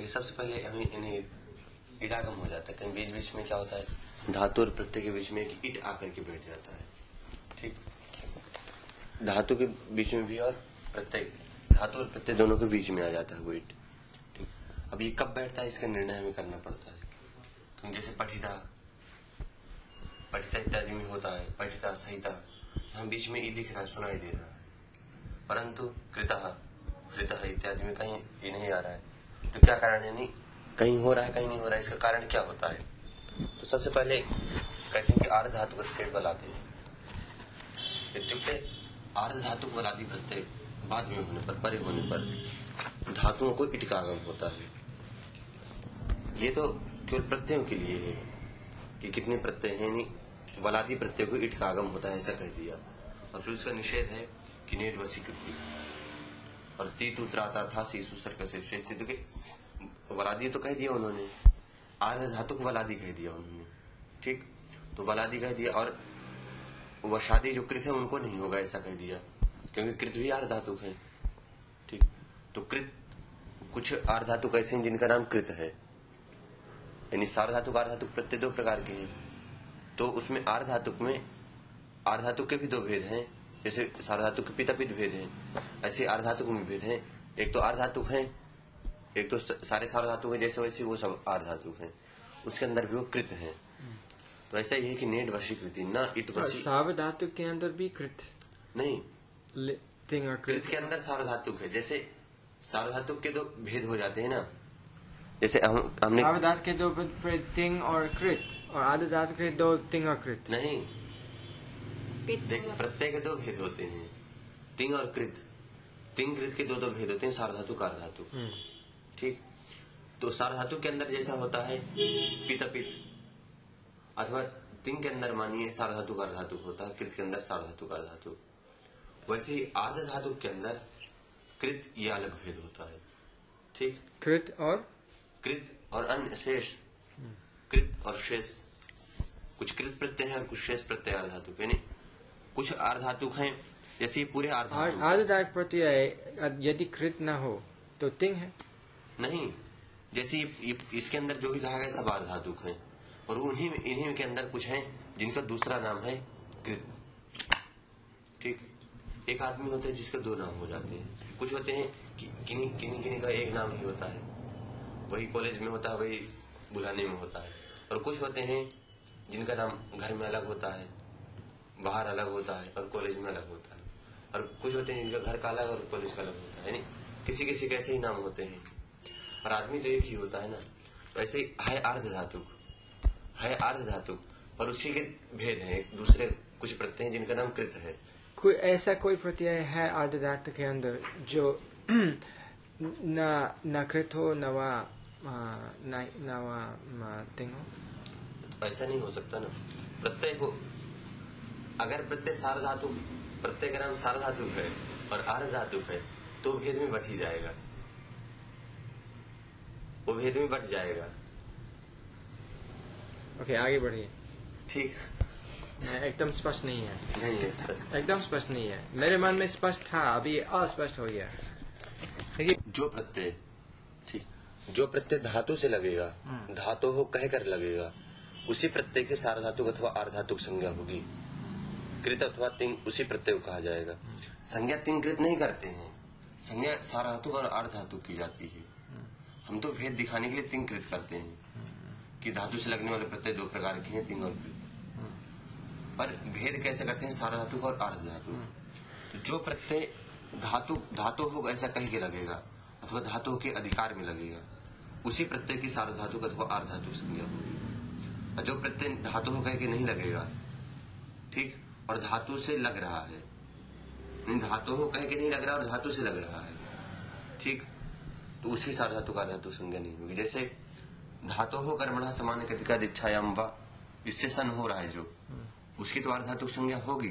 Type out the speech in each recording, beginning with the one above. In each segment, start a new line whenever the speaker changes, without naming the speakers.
देखिए सबसे पहले हमें इन्हें इडागम हो जाता है, कहीं बीच बीच में क्या होता है, धातु और प्रत्यय के बीच में एक ईट आकर के बैठ जाता है, ठीक? धातु के बीच में भी और प्रत्यय, धातु और प्रत्यय दोनों के बीच में आ जाता है वो ईट, ठीक? अब ये कब बैठता है, इसका निर्णय हमें करना पड़ता है। क्योंकि जैसे पठिता पठिता इत्यादि में होता है, पठिता सहिता हम बीच में ई दिख रहा है, सुनाई दे रहा है। परंतु कृत कृत इत्यादि में कहीं ये नहीं आ रहा है। तो क्या कारण नहीं, कहीं हो रहा है, कहीं नहीं हो रहा है, इसका कारण क्या होता है? तो सबसे पहले कहते हैं कि आर्ध धातु का सेठ बलाते इत्युक्ते आर्ध धातु बलादि प्रत्यय बाद में होने पर, परे होने पर धातुओं को इटकागम होता है। ये तो केवल प्रत्ययों के लिए है कि कितने प्रत्यय हैं, नहीं, बलादि प्रत्यय को इटकागम होता है, ऐसा कह दिया। और फिर उसका निषेध है कि नेट वसीकृति और तीतु त्राता था शीशु सर्क से श्वेत तो वलादी तो कह दिया उन्होंने। आर्ध धातु को वलादी कह दिया उन्होंने। ठीक? तो वलादी कह दिया और वशादी जो कृत है, उनको नहीं होगा ऐसा कह दिया। क्योंकि कृत भी आर्ध धातु है। ठीक? तो कृत, कुछ आर्ध धातु ऐसे हैं जिनका नाम कृत है? यानी सार धातु आर्ध धातु प्रत्यय दो प्रकार के हैं। तो उसमें आर्ध धातु में आर्ध धातु के भी दो भेद हैं। जैसे सार्धातु के पिता पित भेद हैं ऐसे आर्धातुक में भेद हैं। एक तो आर्धातुक है एक तो सारे सार्धातुक है जैसे वैसे वो सब आर्धातुक है। उसके अंदर भी वो कृत है। तो ऐसा ही है कि नेट वशीकृति ना इट वशी
सार्वधातु के अंदर भी कृत।
नहीं।
कृत
के अंदर सार्वधातुक है। जैसे सार्वधातुक के दो भेद हो जाते हैं ना। जैसे हम हमने
सार्वधातु के दो तिंग और कृत और आधे धातु के दो तिंग और कृत।
नहीं। प्रत्यय के दो भेद होते हैं। तिंग और कृत। तिंग कृत के दो दो भेद होते हैं सारधातु कारधातु धातु। ठीक? तो सारधातु के अंदर जैसा होता है पिता पित। अथवा तिंग के अंदर मानिए सारधातु कारधातु होता है कृत के अंदर सारधातु कारधातु वैसे ही आर्ध धातु के अंदर कृत या अलग भेद होता है। ठीक?
कृत और?
कृत और अन्य शेष। कृत और शेष। कुछ कृत प्रत्यय है और कुछ शेष प्रत्यय आर्धातु यानी कुछ आर्धातुक हैं जैसे पूरे
आर्धातुक। प्रत्यय यदि कृत न हो तो तिंग है।
नहीं जैसे इसके अंदर जो भी कहा गया सब आर्धातुक है। और उन्हीं इन्हीं के अंदर कुछ है जिनका दूसरा नाम है कृत। ठीक? एक आदमी होता है जिसके दो नाम हो जाते हैं। कुछ होते हैं कि किन्हीं किन्हीं किन्हीं का एक नाम ही होता है। वही कॉलेज में होता है वही बुलाने में होता है। और कुछ होते हैं जिनका नाम घर में अलग होता है। बाहर अलग होता है और कॉलेज में अलग होता है। और कुछ होते हैं जिनका घर का अलग और कॉलेज का अलग होता है यानी किसी किसी के ऐसे ही नाम होते हैं। और आदमी तो एक ही होता है ना? तो ऐसे है अर्ध धातु है अर्ध धातु और उसी के भेद है दूसरे कुछ प्रत्यय हैं जिनका नाम कृत है।
कोई ऐसा कोई प्रत्यय है अर्ध धातु के अंदर जो न न कृत हो न वा न वा तिंग हो?
ऐसा नहीं हो सकता ना। प्रत्यय को अगर प्रत्यय सार धातु प्रत्यय नाम सार धातु है और आर धातु है तो भेद में बट ही जाएगा। वो भेद में बट जाएगा।
ओके आगे बढ़िए।
ठीक।
एकदम स्पष्ट नहीं है।
नहीं है स्पष्ट।
एकदम स्पष्ट नहीं है। मेरे मन में स्पष्ट था अभी अस्पष्ट हो गया।
देखिए। जो प्रत्यय ठीक जो प्रत्यय धातु से लगेगा हम्म। धातु हो कह कर लगेगा उसी प्रत्यय के सार धातु अथवा आर्धातुक संज्ञा होगी। कृत अथवा तिंग, उसी प्रत्यय को कहा जाएगा। संज्ञा तिंग कृत नहीं करते हैं। संज्ञा साराधातुक और अर्धातु की जाती है। हम तो भेद दिखाने के लिए तिंग कृत करते हैं कि धातु से लगने वाले प्रत्यय दो प्रकार के हैं, तिंग और कृत। पर भेद कैसे करते हैं? साराधातुक और अर्ध धातु। तो जो प्रत्यय धातु धातु हो ऐसा कह के लगेगा, अथवा धातु के अधिकार में लगेगा, उसी प्रत्यय की सार्वधातुक अथवा अर्धातुक संज्ञा होगी। जो प्रत्यय धातु हो कह के नहीं लगेगा, ठीक? और धातु से लग रहा है। धातु हो कह के नहीं लग रहा और धातु से लग रहा है। ठीक? तो उसी सार धातु का धातु संज्ञा नहीं होगी। जैसे धातु हो कर्मणा समान कृतिका दीक्षायाम वा इससे सन हो रहा है जो। उसकी तो अर्धातु संज्ञा होगी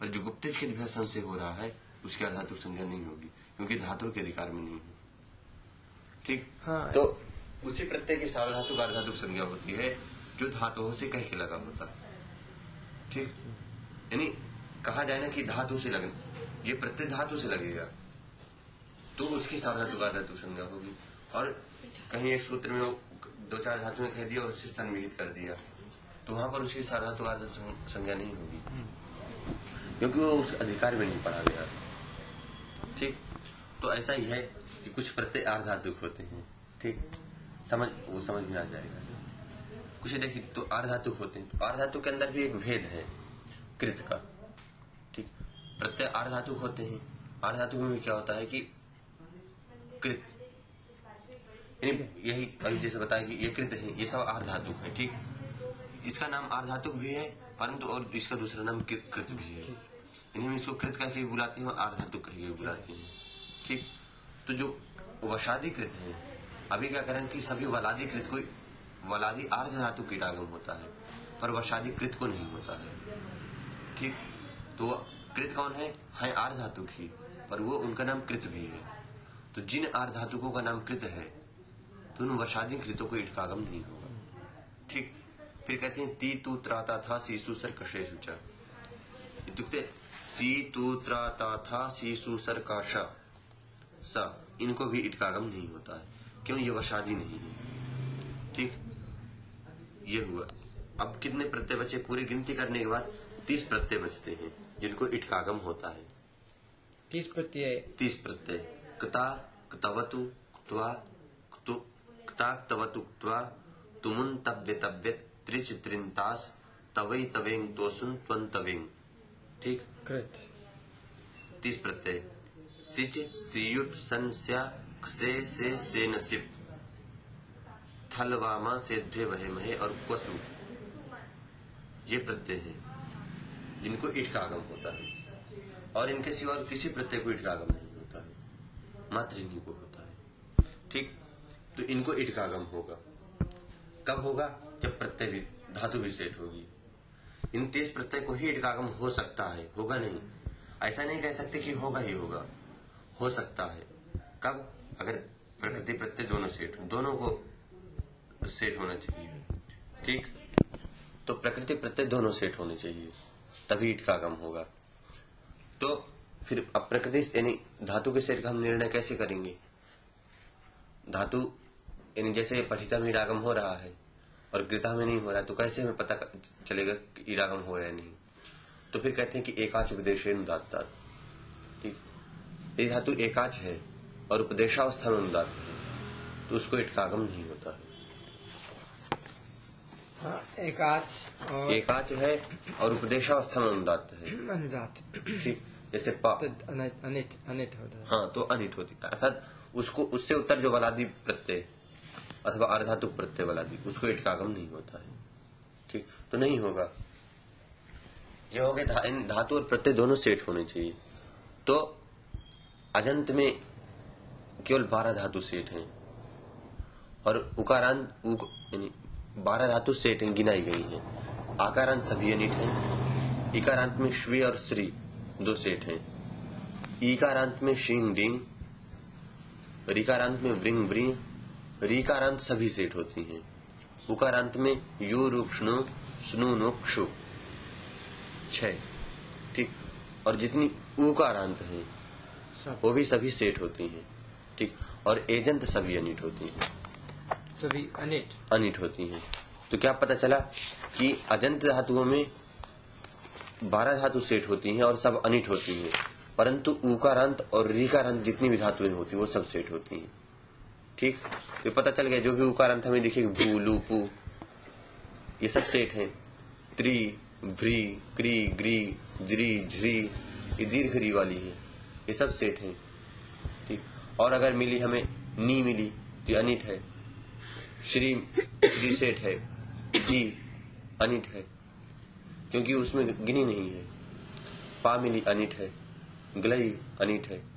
पर जो गुप्त के विभसन से हो रहा है उसकी अर्धातु संज्ञा नहीं होगी क्योंकि धातु के अधिकार में नहीं है। ठीक? हाँ, तो उसी प्रत्यय की सार्वधातु का अर्धातु संज्ञा होती है जो धातुओं से कह के लगा होता है। ठीक? यानी कहा जाए ना कि धातु से लगना ये प्रत्यय धातु से लगेगा। तो उसकी साधा धातु संज्ञा होगी। और कहीं एक सूत्र में दो चार धातुएँ कह दिया और उससे सन्निहित कर दिया। तो वहाँ पर उसकी सार्वधातु आदत सं- संज्ञा नहीं होगी। क्योंकि वो उस अधिकार में नहीं पढ़ा गया। ठीक? तो ऐसा ही है कि कुछ प्रत्यय आर्धातुक होते हैं। ठीक? समझ, वो समझ में आ जाएगा। कुछ देखिए तो आर्धातुक होते हैं। तो आर्धातुक के अंदर भी एक भेद है। कृत का। ठीक? प्रत्यय आर्धातुक होते हैं। आर्धातुक में क्या होता है कि कृत। यानी यही अभी जैसे बताया कि ये कृत है ये सब आर्धातुक है ठीक? इसका नाम आर्धातुक भी है परंतु और इसका दूसरा नाम कृत भी है। इन्हें इसको कृत कह के बुलाते हैं और आर्धातुक कह के बुलाते हैं। ठीक? तो जो वशादीकृत है अभी क्या करें कि सभी वलादीकृत को वलादी आर्ध धातु कीटागम होता है पर वशादीकृत को नहीं होता है। ठीक तो कृत कौन है? है आर्ध धातुक ही पर वो उनका नाम कृत भी है। तो जिन आर्ध धातुकों का नाम कृत है तो उन वशादी कृतों को इटकागम नहीं होगा। ठीक, फिर कहते हैं, ती तू त्राता था सीसु सर कशे सुचा। इत्युक्ते ती तू त्राता था सीसु सर काश स, इनको भी इटकागम नहीं होता है, क्यों? ये वशादी नहीं है। ठीक, ये हुआ। अब कितने प्रत्यय बचे? पूरी गिनती करने के बाद तीस प्रत्यय बचते हैं जिनको इटकागम होता है।
तीस प्रत्यय।
तीस प्रत्यय। कता कतवतु क्त्वा क्तु कता क्तवतु क्त्वा तुमुन तव्य तव्य त्रिच त्रिंतास तवई तवेंग तोसुन त्वन तवेंग। ठीक?
कृत
तीस प्रत्यय। सिच सियुट सन स्या क्षे से से नसिप थलवामा से ध्वे वहे महे और क्वसु। ये प्रत्यय हैं। जिनको इटकागम होता है। और इनके सिवा किसी प्रत्यय को इटकागम नहीं होता है। मात्र इन्हीं को होता है। ठीक? तो इनको इटकागम होगा। कब होगा? जब प्रत्यय धातु सेट होगी। इन तीस प्रत्यय को ही इटकागम हो सकता है। होगा नहीं। ऐसा नहीं कह सकते कि होगा ही होगा। हो सकता है। कब? अगर प्रकृति प्रत्यय दोनों सेठ दोनों को सेठ होना चाहिए। ठीक? तो प्रकृति प्रत्यय दोनों सेठ होने चाहिए। तभी इटकागम होगा। तो फिर अब प्रकृति यानी धातु के सेट का हम निर्णय कैसे करेंगे? धातु यानी जैसे पठिता में इरागम हो रहा है और गृता में नहीं हो रहा है तो कैसे हमें पता चलेगा कि इरागम हो या नहीं? तो फिर कहते हैं कि एकाच उपदेश ठीक? ये धातु एकाच है और उपदेशावस्था में अनुदात है तो उसको इटकागम नहीं होता है
हाँ, एकाच और
एकाच है और उपदेशावस्था में अनुदात है।
अनुदात।
ठीक जैसे पा
अनित अनित अनित होता है।
हाँ तो अनिट होती है। अर्थात उसको उससे उत्तर जो वलादी प्रत्यय अथवा अर्धातुक प्रत्यय वलादी उसको इटकागम नहीं होता है। ठीक तो नहीं होगा। ये हो गए धा, धातु और प्रत्यय दोनों सेट होने चाहिए। तो अजंत में केवल बारह धातु सेट हैं। और उकारांत उक, बारह धातु सेट गिनाई गई हैं। आकारांत सभी अनिट हैं। इकारांत में श्वी और श्री दो सेट हैं। ईकारांत में शिंग डिंग रिकारांत में वृंग व्रिंग रीकारांत सभी सेट होती हैं। उकारांत में यू रुक्ष्णु स्नु नु क्षु छह। ठीक। और जितनी उकारांत हैं वो भी सभी सेट होती हैं। ठीक। और एजंत सभी अनिट होती हैं।
सभी अनिट।
अनिट होती हैं। तो क्या पता चला कि अजंत धातुओं में बारह धातु सेट होती हैं और सब अनिट होती हैं। परंतु उकारांत और रीकारांत जितनी भी धातुएँ होती हैं, वो सब सेट होती हैं। ठीक? तो पता चल गया, जो भी उकारांत हमें दिखेगी, भू, लूपू, ये सब सेट हैं। त्रि, व्री, क्री, ग्री, ज्री, झ्री, ये दीर्घ री वाली है। ये सब सेट हैं। ठीक? और अगर मिली हमें नी मिली तो अनिट है। श्री श्री सेठ है, जी, अनिट है, क्योंकि उसमें गिनी नहीं है। पा मिली अनिट है, ग्लई अनिट है।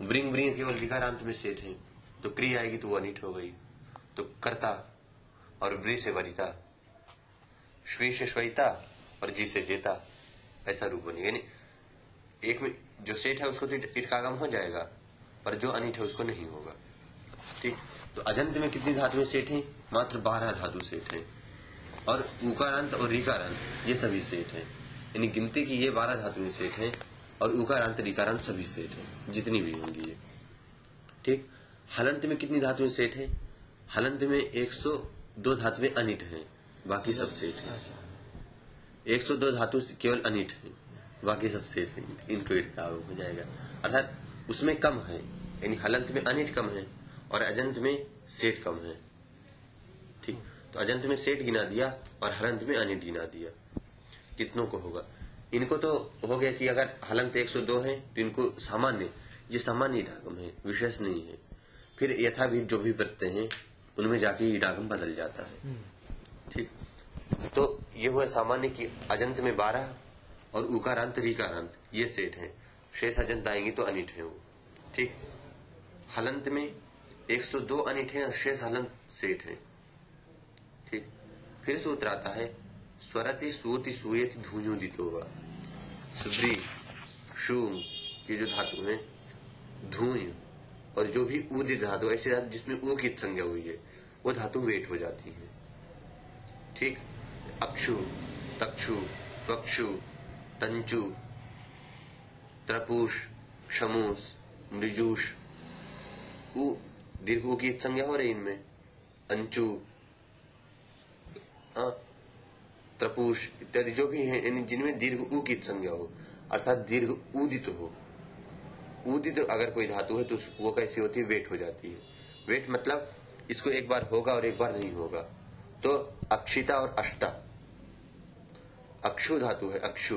वृंग वृंग केवल लिकारांत में सेठ है तो क्री आएगी तो वो अनिट हो गई। तो कर्ता और व्री से वरिता श्वी से श्वैता और जी से जेता, ऐसा रूप बनेगा। यानी एक में जो सेठ है उसको तो इट- इटकागम हो जाएगा, पर जो अनिट है उसको नहीं होगा। ठीक? तो अजंत में कितनी धातुएँ सेठ हैं? मात्र बारह धातु सेठ हैं। और उकारांत और रिकारांत ये सभी सेठ हैं। यानी गिनती की ये बारह धातुएँ सेठ हैं और उकारांत रिकारांत सभी सेठ हैं, जितनी भी होंगी ये। ठीक? हलंत में कितनी धातुएँ सेठ है? हलंत में 102 धातुएँ अनिट हैं, बाकी सब सेठ है।
अच्छा
102 धातु केवल अनिट है, बाकी सब सेठ है। इनको ईट का हो जाएगा। अर्थात उसमें कम है, यानी हलंत में अनिट कम है और अजंत में सेठ कम है। ठीक? तो अजंत में सेठ गिना दिया और हलंत में अनिट गिना दिया। कितनों को होगा? इनको तो हो गया कि अगर हलंत 102 है तो इनको सामान्य ये सामान्य ईडागम है विशेष नहीं है। फिर यथाविध जो भी प्रत्यय हैं उनमें जाके ईडागम बदल जाता है। ठीक? तो ये हुआ सामान्य कि अजंत में बारह और उकारांत रिकारांत ये सेठ हैं। शेष अजंत आएँगे तो अनिट है वो। ठीक? हलंत में 102 अनिट है और शेष हलंत सेठ है। ठीक। फिर सूत्र आता है, स्वरति सूति सूयति धूयुदित होगा स्व्री शू ये जो धातु है, धूय और जो भी उदित धातु, ऐसी धातु जिसमें ऊ की संज्ञा हुई है, वो धातु वेट हो जाती है। ठीक। अक्षु, तक्षु, त्वक्षु, तंचु, त्रपुष, क्षमुष, मृजूष दीर्घ की संज्ञा हो रही इनमें? अंचु हाँ, त्रपुष इत्यादि जो भी है जिनमें दीर्घ ऊ की संज्ञा हो? अर्थात दीर्घ उदित हो। उदित अगर कोई धातु है तो वो कैसी होती है? वेट हो जाती है। वेट मतलब इसको एक बार होगा और एक बार नहीं होगा। तो अक्षिता और अष्टा। अक्षु धातु है अक्षु।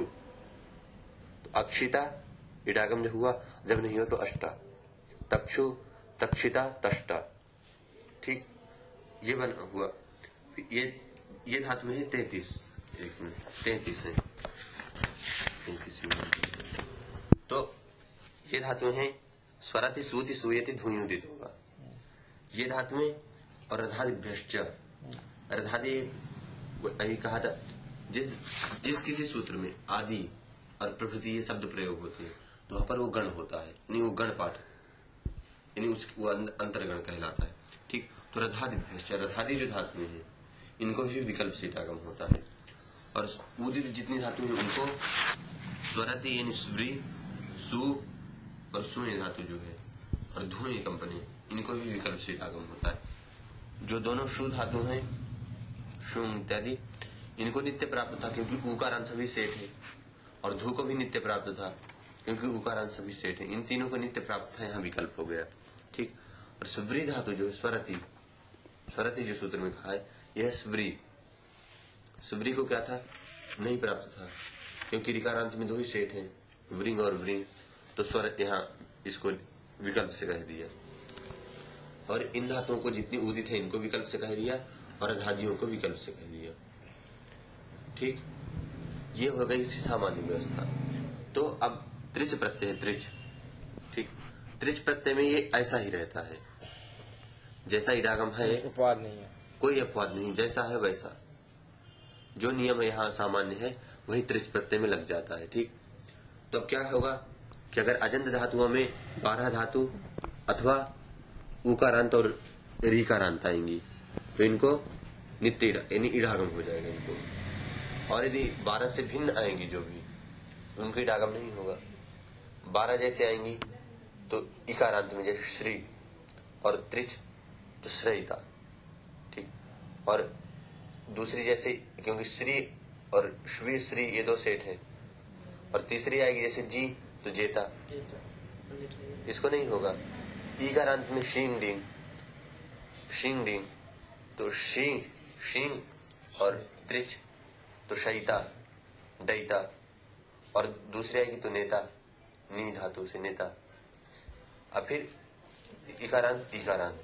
तो अक्षिता इडागम जब हुआ जब नहीं हो तो अष्टा। तक्षु तक्षिता तष्टा। ठीक? ये बन हुआ। ये ये धातु है तैतीस। एक मिनट, तैतीस है। तैतीस तो ये धातु है, स्वराति सूति सूयति धुयुदित होगा। ये धातुएँ और रधादिभ्यश्च रधादि अभी कहा था, जिस जिस किसी सूत्र में आदि और प्रभृति ये शब्द प्रयोग होते हैं तो वहाँ पर वो गण होता है, नहीं, वो गण पाठ यानी उस, वो अं- अंतर्गण कहलाता है। ठीक? तो रधादिभ्यश्च रधादि जो धातु है, इनको भी विकल्प से टागम होता है। और उदित जितनी धातु है, उनको स्वरति यानी स्व्री, सु और सुय धातु जो है, और धुए कंपनी इनको भी विकल्प से आगम होता है। जो दोनों शु धातु हैं शुंग इत्यादि, इनको नित्य प्राप्त था क्योंकि उकारांत सभी सेठ है, और धू को भी नित्य प्राप्त था क्योंकि उकारांत सभी सेठ है। इन तीनों को नित्य प्राप्त था, यहाँ विकल्प हो गया। ठीक? और स्व्री धातु जो है, स्वरति। स्वरति जो सूत्र में कहा है, यह स्व्री। स्व्री को क्या था? नहीं प्राप्त था, क्योंकि रिकारांत में दो ही सेठ हैं, व्रिंग और व्रिंग। तो स्वर यहाँ इसको विकल्प से कह दिया। और इन धातुओं को जितनी उदित है, इनको विकल्प से कह दिया, और अधादियों को विकल्प से कह दिया। ठीक? ये हो गई इसी सामान्य व्यवस्था। तो अब त्रिच प्रत्यय त्रिच। त्रिच प्रत्यय में ये ऐसा ही रहता है। जैसा इडागम है
अपवाद नहीं है।
कोई अपवाद नहीं जैसा है वैसा। जो नियम यहाँ सामान्य है वही त्रिच प्रत्यय में लग जाता है ठीक? तो अब क्या होगा कि अगर अजंत धातुओं में बारह धातु अथवा उकारांत और रीकारांत आएँगी तो इनको नित्य यानी इडागम हो जाएगा इनको। और यदि बारह से भिन्न आएँगी जो भी उनको इडागम नहीं होगा। बारह जैसे आएँगी तो इकारांत में जैसे श्री और त्रिच तो श्रयिता ठीक? और दूसरी जैसे क्योंकि श्री और श्वी श्री ये दो सेठ है और तीसरी आएगी जैसे जी तो जेता। इसको नहीं होगा। ईकारांत में शिंग डिंग शिंग डिंग तो शिंग शिंग और त्रिच तो शयिता दैता और दूसरी आएगी तो नेता नी धातु से नेता। अब फिर इकारांत इकारांत।